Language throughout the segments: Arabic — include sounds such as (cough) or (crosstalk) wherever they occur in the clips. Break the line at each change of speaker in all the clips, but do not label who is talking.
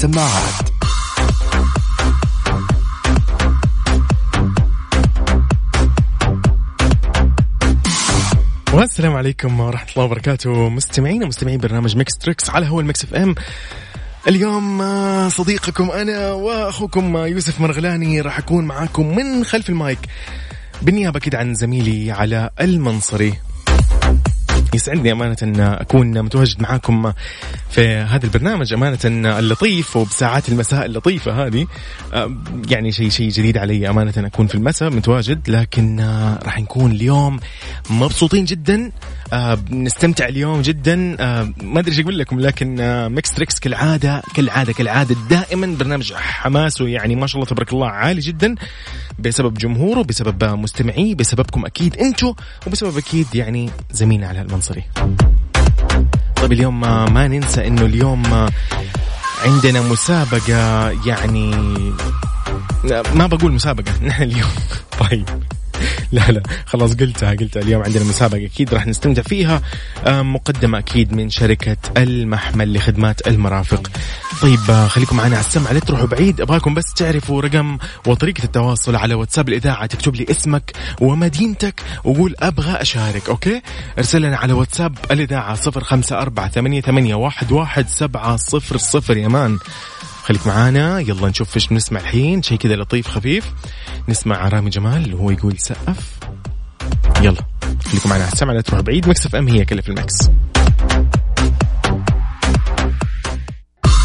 السماعات.
والسلام عليكم ورحمة الله وبركاته. مستمعين ومستمعين برنامج Mix Trix على هوا ال Mix FM. اليوم آه، صديقكم أنا وأخوكم آه، يوسف مرغلاني راح أكون معاكم من خلف المايك. بالنيابة كده عن زميلي علاء المنصري. يسعدني أمانة أن أكون متواجد معاكم في هذا البرنامج. أمانة اللطيف وبساعات المساء اللطيفة هذه. آه، يعني شيء شيء جديد علي أمانة أكون في المساء متواجد لكن آه، راح نكون اليوم مبسوطين جدا. آه، نستمتع اليوم جدا. ما أدري إيش أقول لكم لكن Mix Trix كالعادة كالعادة كالعادة دائما برنامج حماسه يعني ما شاء الله تبارك الله عالي جدا بسبب جمهوره بسبب مستمعيه بسببكم أكيد أنتم وبسبب أكيد يعني زميلنا علاء المنصري. طيب اليوم ما ننسى إنه اليوم عندنا مسابقة يعني ما بقول مسابقة (laughs) نحن اليوم. طيب. (laughs) لا لا. خلاص قلتها قلتها. اليوم عندنا مسابقة أكيد راح نستمتع فيها. مقدمة أكيد من شركة المحمل لخدمات المرافق. طيب آه، خليكم معنا على السمع لا تروحوا بعيد. أبغاكم بس تعرفوا رقم وطريقة التواصل على واتساب الإذاعة. تكتب لي اسمك ومدينتك وقول أبغى أشارك أوكي؟ ارسل لنا على واتساب الإذاعة صفر خمسة أربعة ثمانية, ثمانية واحد, واحد سبعة صفر صفر. يا man خليك معانا يلا نشوف إيش بنسمع الحين. شيء كذا لطيف خفيف. نسمع رامي جمال وهو يقول سقف. يلا خليكم معنا على السمع لا تروح بعيد Mix FM هي كلها في ال
mix.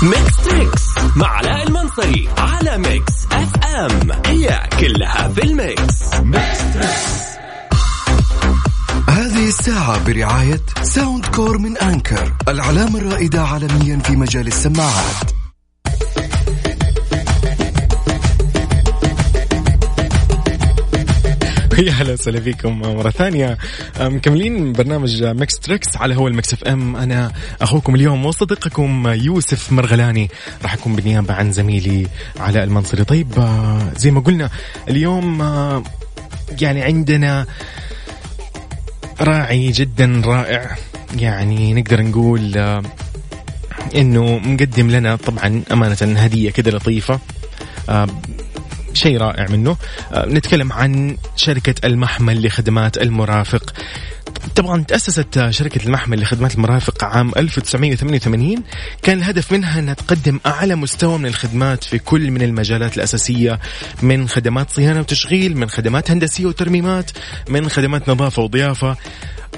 Mix Trix مع علاء المنصري على Mix FM. هي كلها في ال mix. Mix Trix
هذه الساعة برعاية Soundcore من Anker العلامة الرائدة عالميا في مجال السماعات.
يا هلا وسهلا فيكم مرة ثانية. مكملين برنامج Mix Trix على هوا ال Mix FM. أنا أخوكم اليوم وصديقكم يوسف مرغلاني. راح أكون بالنيابة عن زميلي علاء المنصري. طيب آه، زي ما قلنا اليوم آه، يعني عندنا راعي جدا رائع. يعني نقدر نقول آه، إنه مقدم لنا طبعا أمانة هدية كذا لطيفة. شيء رائع منه. آه، نتكلم عن شركة المحمل لخدمات المرافق. طبعا تأسست شركة المحمل لخدمات المرافق عام 1988 كان الهدف منها أنها تقدم أعلى مستوى من الخدمات في كل من المجالات الأساسية من خدمات صيانة وتشغيل من خدمات هندسية وترميمات من خدمات نظافة وضيافة.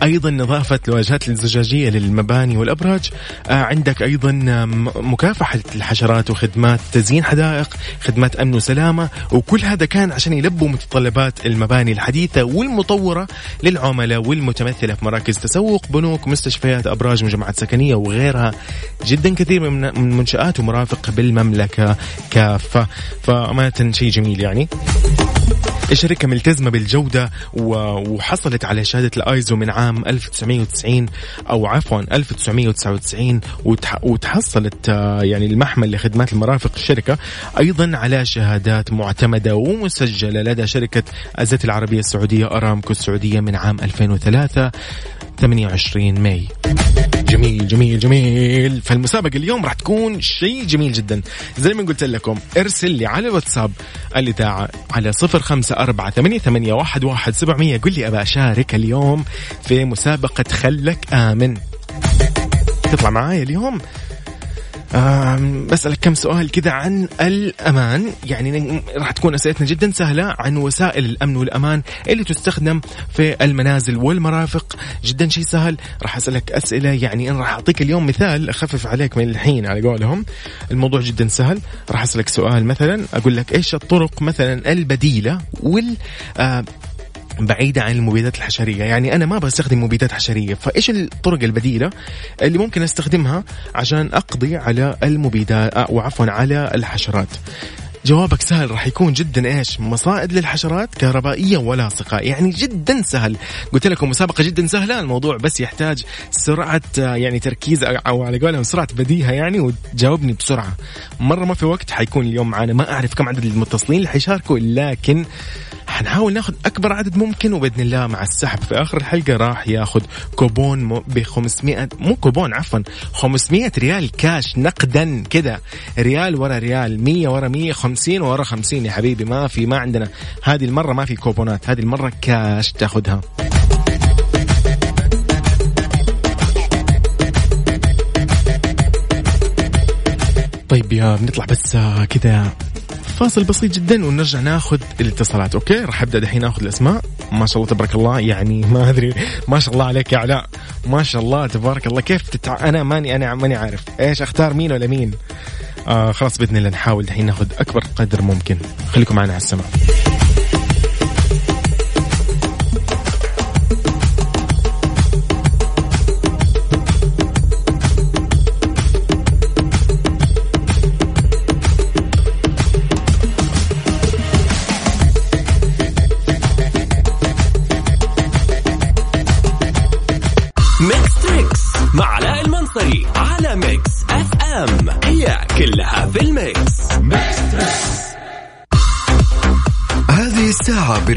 أيضا نظافة الواجهات الزجاجيه للمباني والأبراج. آه عندك أيضا مكافحة الحشرات وخدمات تزيين حدائق خدمات أمن وسلامة وكل هذا كان عشان يلبوا متطلبات المباني الحديثة والمطورة للعملاء والمتمثلة في مراكز تسوق بنوك مستشفيات أبراج مجمعات سكنية وغيرها. جدا كثير من منشآت ومرافق بالمملكة كافة. فأمانة شيء جميل يعني. الشركة ملتزمة بالجودة وحصلت على شهادة الآيزو من عام 1990 أو عفوا 1999 وتحصلت آه، يعني المحمل لخدمات المرافق الشركة أيضا على شهادات معتمدة ومسجلة لدى شركة ازت العربية السعودية أرامكو السعودية من عام 2003 28 ماي. جميل جميل جميل. فالمسابقة اليوم راح تكون شيء جميل جدا. زي ما قلت لكم ارسل لي على الواتساب الإذاعة على صفر خمسة أربعة ثمانية, ثمانية واحد, واحد سبعمية. قل لي أبى أشارك اليوم في مسابقة خلك آمن. تطلع معايا اليوم؟ بسألك كم سؤال كذا عن الأمان. يعني راح تكون أسئلتنا جدا سهلة عن وسائل الأمن والأمان اللي تستخدم في المنازل والمرافق. جدا شيء سهل. راح أسألك أسئلة يعني أنا راح أعطيك اليوم مثال. أخفف عليك من الحين على قولهم. الموضوع جدا سهل. راح أسألك سؤال مثلا. أقول لك إيش الطرق مثلا البديلة وال بعيدة عن المبيدات الحشرية. يعني أنا ما بستخدم مبيدات حشرية. فإيش الطرق البديلة اللي ممكن أستخدمها عشان أقضي على المبيدات أو عفوا على الحشرات؟ جوابك سهل راح يكون جدا إيش؟ مصائد للحشرات كهربائية ولاصقه يعني جدا سهل. قلت لكم مسابقة جدا سهلة الموضوع بس يحتاج سرعة يعني تركيز أو على قولهم سرعة بديهة يعني وتجاوبني بسرعة. مرة ما في وقت حيكون اليوم معنا ما أعرف كم عدد المتصلين اللي حيشاركوا لكن حنحاول ناخذ أكبر عدد ممكن وبإذن الله مع السحب في آخر الحلقة راح ياخذ كوبون ب 500 مو كوبون عفوا 500 ريال كاش نقدا كذا ريال ورا ريال 100 ورا 100 50 ورا 50 يا حبيبي. ما في ما عندنا هذه المرة ما في كوبونات. هذه المرة كاش تاخذها. طيب يا بنطلع بس كذا. فاصل بسيط جدا ونرجع ناخذ الاتصالات. okay راح أبدأ دحين اخذ الأسماء. ما شاء الله تبارك الله. يعني ما أدري ما شاء الله عليك يا علاء. ما شاء الله تبارك الله. كيف تتع... أنا ماني أنا ماني عارف. إيش أختار مين ولا مين؟ آه خلاص بإذن الله نحاول دحين ناخذ أكبر قدر ممكن. خليكم معنا على السماء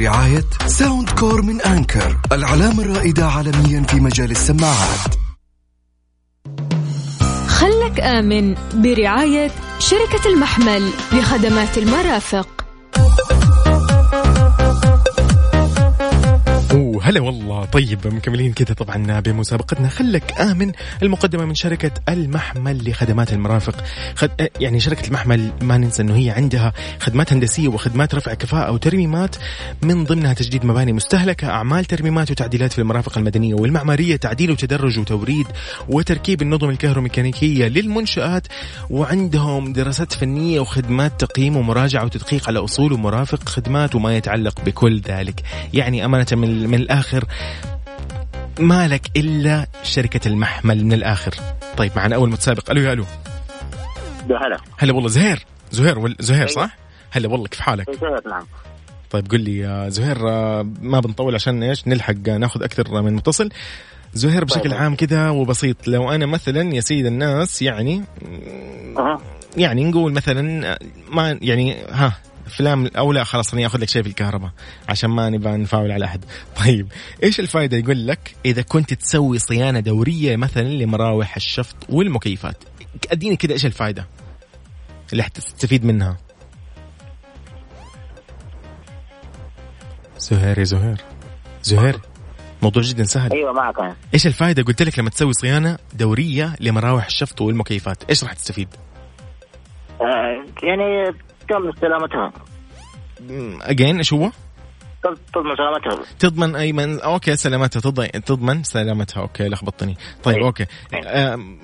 برعاية ساوند كور من أنكر العلامة الرائدة عالميا في مجال السماعات.
خلك آمن برعاية شركة المحمل لخدمات المرافق.
هلا والله. طيب مكملين كذا طبعا بمسابقتنا. خلك آمن. المقدمة من شركة المحمل لخدمات المرافق. خد يعني شركة المحمل ما ننسى أنه هي عندها خدمات هندسية وخدمات رفع كفاءة وترميمات من ضمنها تجديد مباني مستهلكة أعمال ترميمات وتعديلات في المرافق المدنية والمعمارية تعديل وتدرج وتوريد وتركيب النظم الكهروميكانيكية للمنشآت. وعندهم دراسات فنية وخدمات تقييم ومراجعة وتدقيق على أصول ومرافق خدمات وما يتعلق بكل ذلك. يعني أمانة من, من الآخر ما لك إلا شركة المحمل من الآخر طيب معنا أول متسابق ألو يا ألو
هلا
هلا والله زهير زهير زهير أيوة. صح؟ هلا والله كيف حالك؟
زهير نعم
طيب قل لي يا زهير آه، ما بنطول عشان إيش نلحق ناخذ أكثر من متصل زهير بشكل طيب. عام كذا وبسيط لو أنا مثلا يا سيد الناس يعني. يعني نقول مثلا ما يعني ها افلام أو لا خلاص خليني اخذ لك شيء في الكهرباء عشان ما نبغى نفاول على أحد. طيب إيش الفائده يقول لك إذا كنت تسوي صيانة دورية مثلا لمراوح الشفط والمكيفات؟ أديني كذا إيش الفائده اللي حتستفيد منها؟ زهير يا زهير. زهير موضوع جدا سهل.
أيوه معك
إيش الفائده قلت لك لما تسوي صيانة دورية لمراوح الشفط والمكيفات؟ إيش راح تستفيد؟
آه يعني تضمن سلامتها.
again إيش هو؟
تضمن سلامتها.
تضمن ايمن okay سلامتها. تضمن سلامتها. okay لخبطتني. طيب أي. أوكي.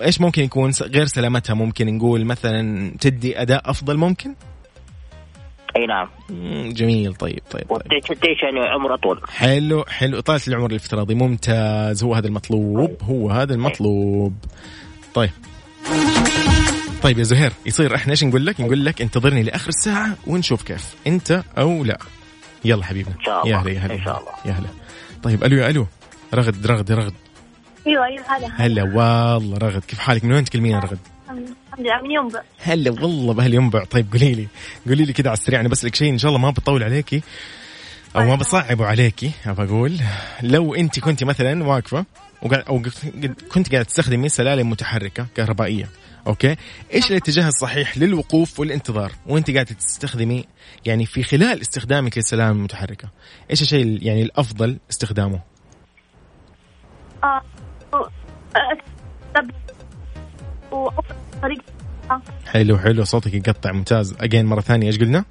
إيش ممكن يكون غير سلامتها؟ ممكن نقول مثلا تدي أداء أفضل ممكن؟
أي نعم.
جميل. طيب طيب,
طيب. وتعيش يعني عمر أطول.
حلو حلو. اطاله العمر الافتراضي. ممتاز. هو هذا المطلوب. هو هذا المطلوب. طيب. طيب يا زهير يصير إحنا إيش نقول لك؟ نقول لك انتظرني لآخر الساعة ونشوف كيف أنت أو لا. يلا حبيبنا.
إن شاء الله
يا هلا يا هلا.
إن شاء الله.
يا هلا. طيب ألو يا ألو. رغد رغد رغد.
أيوه أيوه هلا.
هلا والله رغد. كيف حالك؟ من وين تكلمين يا رغد؟
الحمد لله من ينبع.
هلا والله بأهل ينبع. طيب قولي لي قولي لي كذا على السريع. أنا بسالك شيء إن شاء الله ما بطول عليكي أو ما بصعبه عليكي ابى أقول. لو أنت كنت مثلا واقفة أو كنت قاعدة تستخدمي سلالم متحركة كهربائية أوكي؟ إيش الاتجاه الصحيح للوقوف والانتظار؟ وأنت قاعدة تستخدمي يعني في خلال استخدامك للسلام المتحركة إيش الشيء يعني الأفضل استخدامه. حلو حلو صوتك يقطع ممتاز. اجين مرة ثانية إيش قلنا؟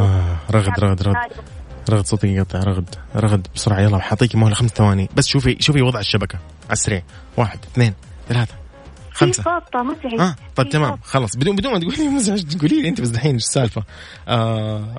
آه رغد رغد رغد. رغد صوتك يقطع رغد رغد بسرعة. يلا حاعطيك مهلة خمس ثواني. بس شوفي شوفي وضع الشبكة. على السريع واحد اثنين ثلاثة خمسة.
صوت
آه طيب تمام. خلاص. بدون بدون ما تقولي مزعج تقولي لي انت بس دحين إيش السالفة؟
آه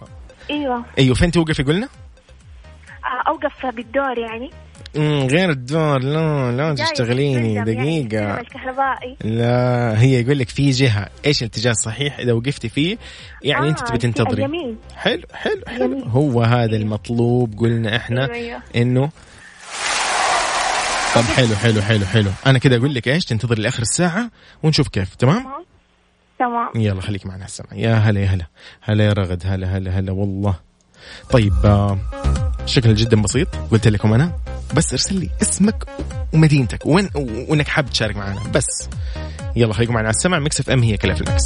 أيوه. أيوه فين توقفي؟ قلنا؟
آه أوقف بالدور يعني.
غير الدور لا لا تشتغليني
يعني
دقيقة.
الكهربائي.
لا هي يقول لك في جهة إيش الاتجاه الصحيح؟ إذا وقفتي فيه يعني أنت
آه،
تبي تنتظري. حلو حلو حلو. هو هذا المطلوب قلنا إحنا
أيوة.
إنه طب حلو حلو حلو حلو. أنا كده أقول لك إيش؟ تنتظري لآخر الساعة ونشوف كيف تمام؟
تمام.
يلا خليك معنا السمع يا هلا يا هلا. هلا يا رغد. هلا هلا هلا. والله. طيب آه، شكل جدا بسيط. قلت لكم أنا بس ارسل لي اسمك ومدينتك. وين وإنك حاب تشارك معنا. بس. يلا خليكم معنا على السمع Mix FM هي كلها في ال
Mix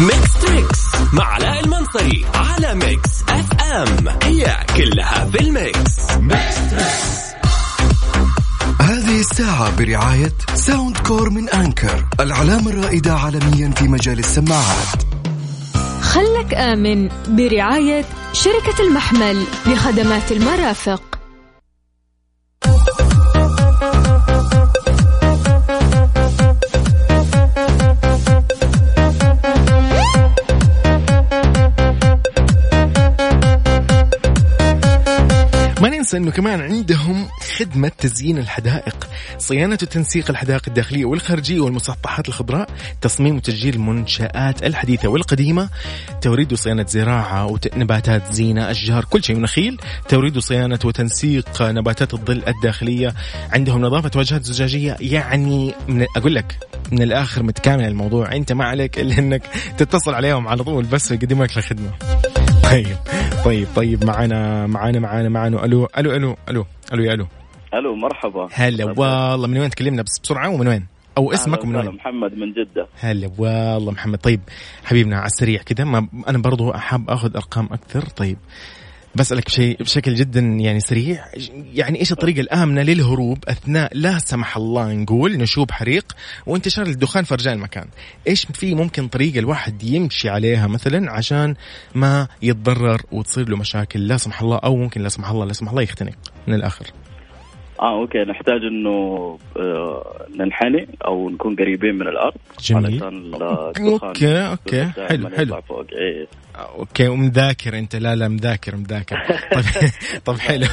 Mix Trix مع علاء المنصري على Mix FM. هي كلها في ال Mix. Mix Trix
هذه الساعة برعاية Soundcore من Anker العلامة الرائدة عالميا في مجال السماعات.
خلك آمن برعاية شركة المحمل لخدمات المرافق.
إنه كمان عندهم خدمة تزيين الحدائق، صيانة وتنسيق الحدائق الداخلية والخارجية والمسطحات الخضراء، تصميم وتسجيل المنشآت الحديثة والقديمة، توريد وصيانة زراعة ونباتات زينة، أشجار، كل شيء نخيل، توريد وصيانة وتنسيق نباتات الظل الداخلية، عندهم نظافة واجهات زجاجية، يعني من أقول لك من الآخر متكامل الموضوع، أنت ما عليك إلا إنك تتصل عليهم على طول بس يقدموا لك الخدمة. طيب. طيب طيب معانا معانا معانا معانا ألو ألو ألو ألو ألو يا ألو.
ألو مرحبا.
هلا والله من وين تكلمنا؟ بس بسرعة ومن وين؟ أو اسمك ومن وين؟
محمد من جدة.
هلا والله محمد. طيب حبيبنا على السريع كذا ما أنا برضو حاب أخذ أرقام أكثر. طيب بسألك شيء بشكل جدا يعني سريع يعني إيش الطريقة الآمنة للهروب أثناء لا سمح الله نقول نشوب حريق وانتشار الدخان في المكان إيش في ممكن طريقة الواحد يمشي عليها مثلا عشان ما يتضرر وتصير له مشاكل لا سمح الله أو ممكن لا سمح الله لا سمح الله يختنق من الآخر
آه okay نحتاج إنه آه ننحني أو نكون قريبين من الأرض
جميل. okay.
دائماً
حلو، حلو.
فوق إيه.
okay ومذاكر أنت. لا لا مذاكر مذاكر طيب (laughs) طيب حلو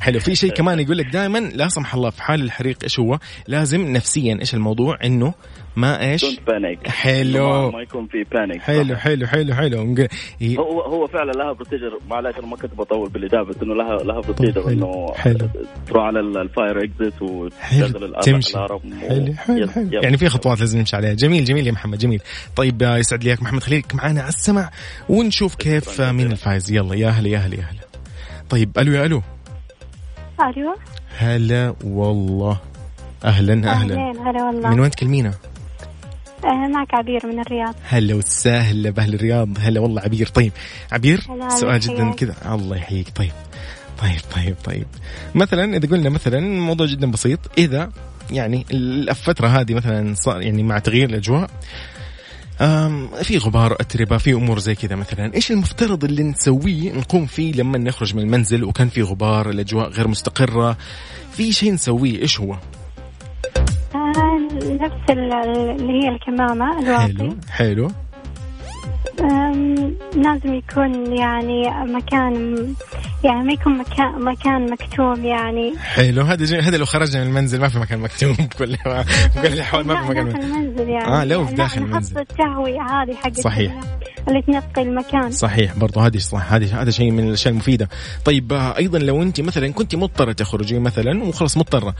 حلو. في شيء كمان يقول لك دائما لا سمح الله في حال الحريق إيش هو؟ لازم نفسيا إيش الموضوع؟ إنه ما إيش؟
don't panic
حلو.
ما يكون في panic
حلو حلو حلو حلو.
هو هو فعلا لها procedure معلش أنا ما كنت بطول بالإجابة بس إنه لها لها
حلو،
procedure إنه
حلو.
تروح على ال- ال fire exit
حلو
وتشغل
تمشي. حلو حلو, حلو.
yes.
يعني في خطوات لازم نمشي عليها. جميل جميل يا محمد جميل. طيب آه، يسعد لي اياك محمد خليك معنا على السمع؟ ونشوف كيف مين الفايز. يلا يا هلا يا هلا يا هلا. طيب ألو يا ألو.
أيوه.
هلا والله. أهلا أهلا
اهلين هلا والله.
من وين تكلمينا؟
معك عبير من الرياض.
هلا وسهلا بأهل الرياض. هلا والله عبير. طيب عبير سؤال جدا. كذا. الله يحييك. طيب طيب طيب طيب. مثلا إذا قلنا مثلا موضوع جدا بسيط إذا يعني الفترة هذه مثلا صار يعني مع تغيير الأجواء في غبار اتربه في أمور زي كذا مثلا. إيش المفترض اللي نسويه نقوم فيه لما نخرج من المنزل وكان في غبار الأجواء غير مستقرة؟ في شيء نسويه إيش هو؟
آه نفس ال- اللي هي الكمامة الواقي.
حلو حلو.
لازم يكون يعني مكان يعني ما يكون مكان مكان مكتوم يعني.
حلو. هذا جي- هذا لو خرجنا من المنزل ما في مكان مكتوب بكل (laughs) بكل الاحوال ما في مكان
داخل المنزل يعني.
آه، لو في داخل المنزل.
التهوية هذه حقت
صحيح.
اللي تنقي المكان.
صحيح. برضو هذه صح. هذه هذا شيء من الأشياء المفيدة. طيب آه، أيضا لو أنت مثلا كنت مضطرة تخرجي مثلا وخلاص مضطرة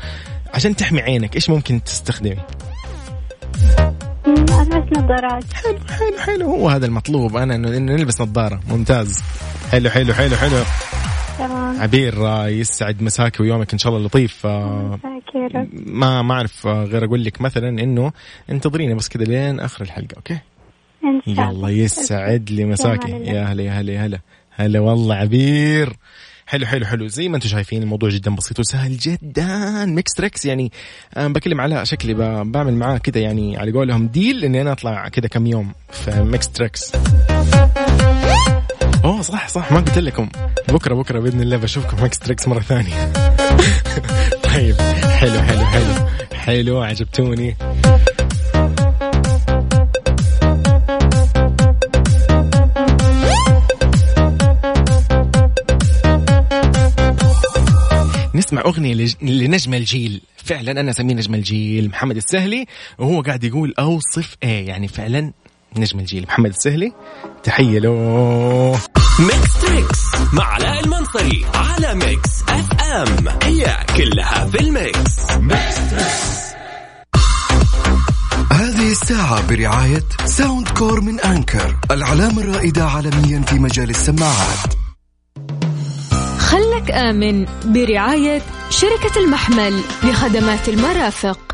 عشان تحمي عينك إيش ممكن تستخدمي
مم، ألبس نظارات.
حلو حلو حلو. هو هذا المطلوب. أنا انه إنه نلبس نظارة. ممتاز. حلو حلو حلو حلو.
تمام.
عبير آه، يسعد مساك ويومك إن شاء الله لطيف. آه، ما ما أعرف آه، غير أقول لك مثلا إنه انتظرينا بس كذا لين آخر الحلقة أوكي؟
إن شاء الله.
يلا يسعد لي مساكي. يا هلا يا هلا يا هلا. هلا والله عبير. حلو حلو حلو. زي ما أنتم شايفين الموضوع جدا بسيط وسهل جدا. Mix Trix يعني أنا بكلم على شكلي بعمل معاه كذا يعني على قولهم deal إني أنا أطلع كذا كم يوم في Mix Trix أوه صح صح. ما قلت لكم. بكرة بكرة بإذن الله بشوفكم Mix Trix مرة ثانية. (laughs) طيب حلو حلو حلو. حلو عجبتوني. نسمع أغنية لج- لنجم الجيل. فعلا أنا أسميه نجم الجيل محمد السهلي. وهو قاعد يقول أوصف إيه يعني فعلا نجم الجيل. محمد السهلي تحية له.
Mix Trix مع علاء المنصري على Mix FM هي كلها في ال Mix.
هذه الساعة برعاية Soundcore من Anker العلامة الرائدة عالميا في مجال السماعات.
خلك آمن برعاية شركة المحمل لخدمات المرافق.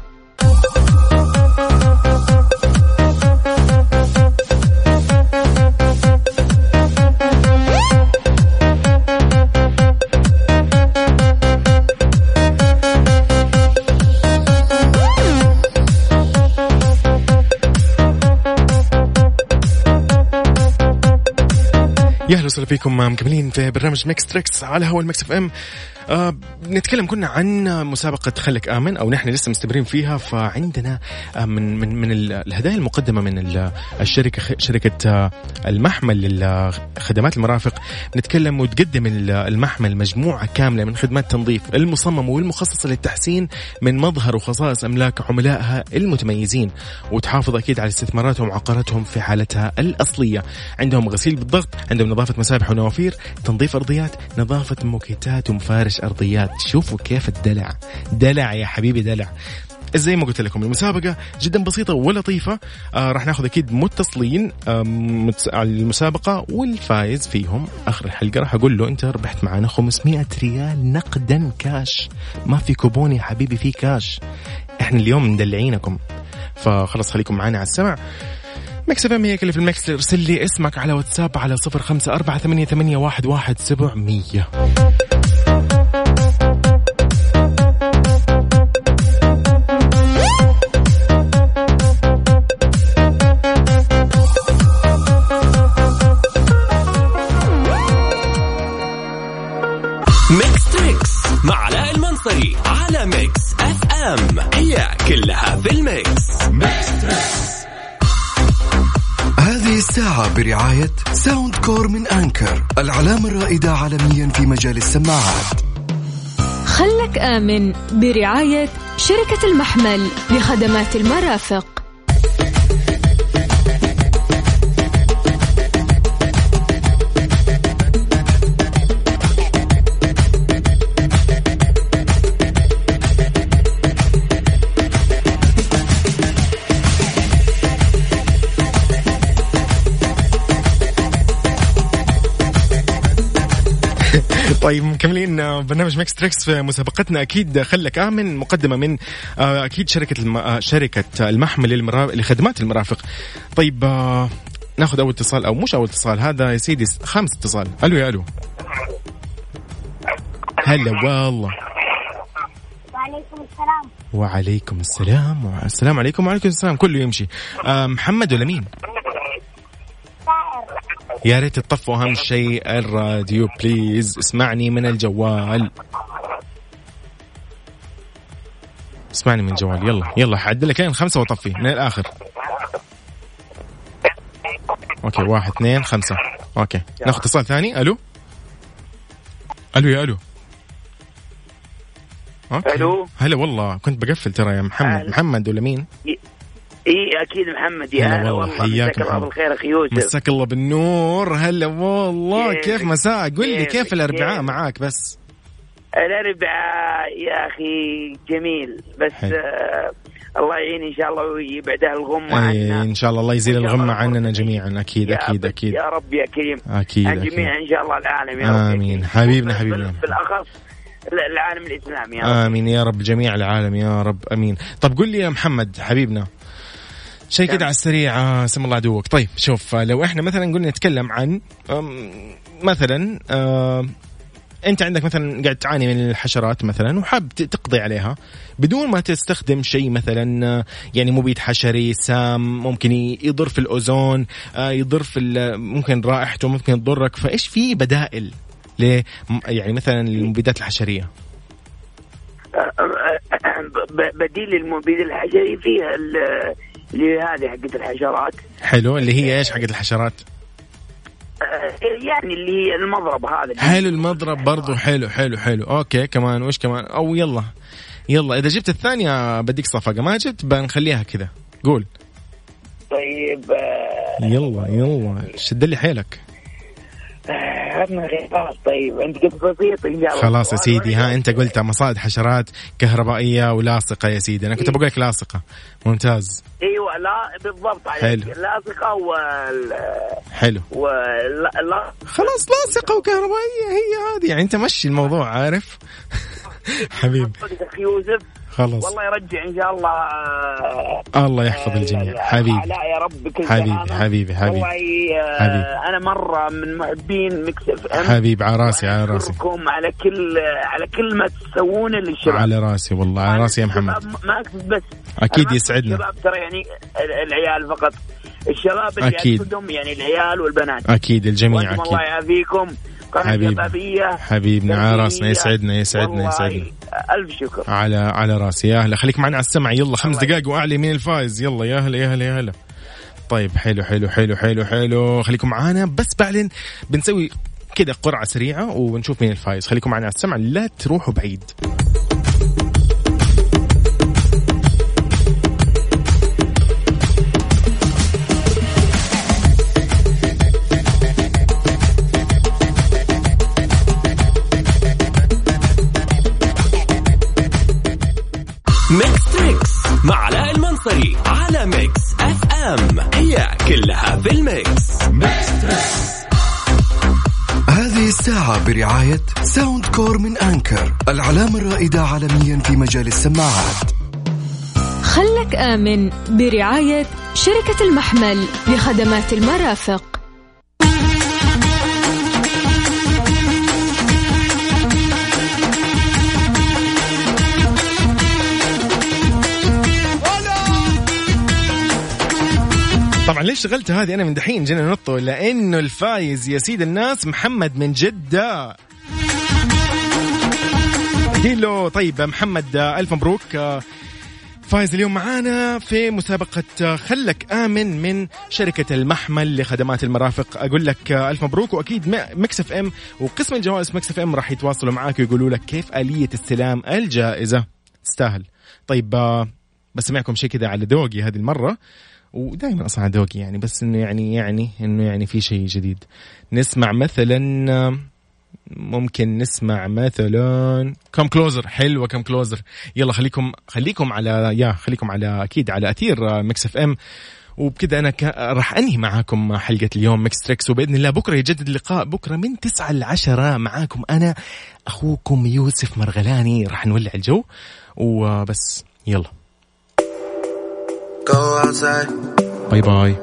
يا أهلا وسهلا فيكم مكملين في برنامج Mix Trix على هوا ال Mix FM. آه نتكلم كنا عن مسابقة خلك آمن أو نحن لسه مستمرين فيها فعندنا آه من من من ال- الهدايا المقدمة من ال- الشركة شركة آه المحمل لخدمات المرافق. نتكلم وتقدم ال- المحمل مجموعة كاملة من خدمات تنظيف المصممة والمخصصة للتحسين من مظهر وخصائص أملاك عملائها المتميزين وتحافظ أكيد على استثماراتهم وعقاراتهم في حالتها الأصلية. عندهم غسيل بالضغط عندهم نظافة مسابح ونوافير تنظيف أرضيات نظافة موكيتات ومفارش 12 أرضيات. شوفوا كيف الدلع. دلع يا حبيبي دلع. زي ما قلت لكم المسابقة جدا بسيطة ولطيفة. آه راح ناخذ أكيد متصلين آه على المسابقة والفايز فيهم آخر الحلقة. راح أقول له أنت ربحت معنا 500 ريال نقدا كاش ما في كوبون يا حبيبي في كاش إحنا اليوم مدلعينكم. فخلص خليكم معنا على السمع. ميكس إف إم هي اللي في الميكس. ارسل لي اسمك على واتساب على
0548811700 على Mix FM. هي كلها في ال Mix.
هذه الساعة برعاية Soundcore من Anker العلامة الرائدة عالميا في مجال السماعات.
خلك آمن برعاية شركة المحمل لخدمات المرافق.
طيب مكملين آه، برنامج Mix Trix في مسابقتنا. أكيد خلك آمن مقدمة من آه، أكيد شركة الم... آه، شركة المحمل للمرا... لخدمات المرافق. طيب ناخذ أول اتصال أو مش أول اتصال؟ هذا يا سيدي خامس اتصال. ألو يا ألو. هلا والله.
وعليكم السلام.
وعليكم السلام. والسلام عليكم وعليكم السلام. كله يمشي. محمد ولا مين؟ يا ريت تطفوا أهم شيء الراديو please اسمعني من الجوال. اسمعني من الجوال يلا يلا حعدل لك. لين خمسة وطفي. من الآخر. okay واحد اثنين خمسة. okay. ناخذ اتصال ثاني. ألو؟ ألو يا ألو. okay.
ألو.
هلا والله كنت بقفل ترى يا محمد. محمد ولا مين؟
إي أكيد محمد يا
هلا والله، حياك
مساك الله. بالخير أخي يوسف.
مساك الله بالنور. هلا والله؟ كيف مساء؟ قل لي؟ كيف
الأربعاء؟
معاك بس؟
الأربعاء يا أخي جميل. بس. آه الله يعين إن شاء الله ويبعدها الغمه عنا
إن شاء الله الله يزيل الغمه عننا جميعا. أكيد
يا أكيد
أكيد.
يا رب يا كريم.
أكيد
عن جميع إن شاء الله العالم يا رب. كريم.
حبيبنا- حبيبنا.
بال- بالأخص ال- العالم الإسلامي يا رب.
آمين يا رب جميع العالم يا رب. أمين. طب قل لي يا محمد حبيبنا. شيء كده
نعم.
على السريع. آه، سم الله عدوك. طيب شوف آه، لو إحنا مثلا قلنا نتكلم عن مثلا أنت عندك مثلا قاعد تعاني من الحشرات مثلا وحاب تقضي عليها. بدون ما تستخدم شيء مثلا آه، يعني مبيد حشري سام ممكن يضر في الأوزون يضر في ال- ممكن رائحته ممكن تضرك. فإيش في بدائل ل يعني مثلا المبيدات الحشرية؟
ب- بديل المبيد الحجري فيها ال- اللي هذه حقت الحشرات.
حلو اللي هي إيش حقت الحشرات؟
آه، يعني اللي هي المضرب هذا.
حلو المضرب برضو حلو حلو حلو. أوكي كمان وش كمان؟ أو يلا يلا. إذا جبت الثانية بديك صفقة ما جبت بنخليها كذا. قول.
طيب آه،
يلا يلا. شد لي حيلك.
خلاص طيب عندك بسيط؟ ان شاء الله
خلاص يا سيدي ها أنت قلت مصائد حشرات كهربائية ولاصقة يا سيدي. أنا كنت بقول لك لاصقة. ممتاز.
أيوه لا بالضبط. عليك
حلو.
لاصقة وال
حلو.
ولا لا
خلاص لاصقة وكهربائية هي هذه. يعني أنت مشي الموضوع عارف؟ (laughs) حبيب
صدق أخي يوسف.
خلاص.
والله يرجع إن شاء الله آه،
الله يحفظ الجميع. حبيبي.
لا يا رب كل
حبيبي. حبيبي حبيبي.
والله آه،
حبيبي.
أنا مرة من محبين Mix FM.
حبيب على راسي على راسي.
على كل على كل ما تسوونه للشباب.
على راسي والله على راسي يا محمد.
ما اقصد بس. أقصد
يسعدنا.
الشباب ترى يعني ال- العيال فقط. الشباب اللي. اقصدهم يعني العيال والبنات.
أكيد الجميع أكيد
الله يعافيكم. قناة
حبيبي.
شبابيه
حبيبنا على راسنا. يسعدنا يسعدنا يسعدنا.
ألف شكر.
على على راسي. يا هلا خليك معنا على السمع. يلا خمس دقائق وأعلي مين الفايز. يلا يا هلا يا هلا يا هلا طيب حلو حلو حلو حلو حلو. خليكم معانا. بس بعدين بنسوي كده قرعة سريعة ونشوف مين الفايز. خليكم معنا على السمع. لا تروحوا بعيد.
المنصري على Mix FM. هي كلها في ال Mix. Mix
هذه الساعة برعاية Soundcore من Anker العلامة الرائدة عالميا في مجال السماعات.
خلك آمن برعاية شركة المحمل لخدمات المرافق.
ليش شغلت هذه أنا من دحين؟ جينا نطه لأنه الفايز يا سيد الناس محمد من جدة. له طيب محمد ألف مبروك. فايز اليوم معانا في مسابقة خلك آمن من شركة المحمل لخدمات المرافق. أقول لك ألف مبروك وأكيد Mix FM وقسم الجوائز Mix FM راح يتواصلوا معاك ويقولوا لك كيف آلية استلام الجائزة. تستاهل. طيب آه، بسمعكم شيء كذا على ذوقي هذه المرة. ودائما أصلا ذوقي يعني بس إنه يعني يعني إنه يعني في شيء جديد. نسمع مثلا ممكن نسمع مثلا كم closer حلوة كم closer. يلا خليكم خليكم على يا خليكم على أكيد على أثير Mix FM. وبكذا أنا. راح أنهي معاكم حلقة اليوم Mix Trix. وبإذن الله بكرة يجدد اللقاء بكرة من 9 ل 10 معاكم أنا أخوكم يوسف مرغلاني. راح نولع الجو. وبس يلا. Go outside. Bye bye.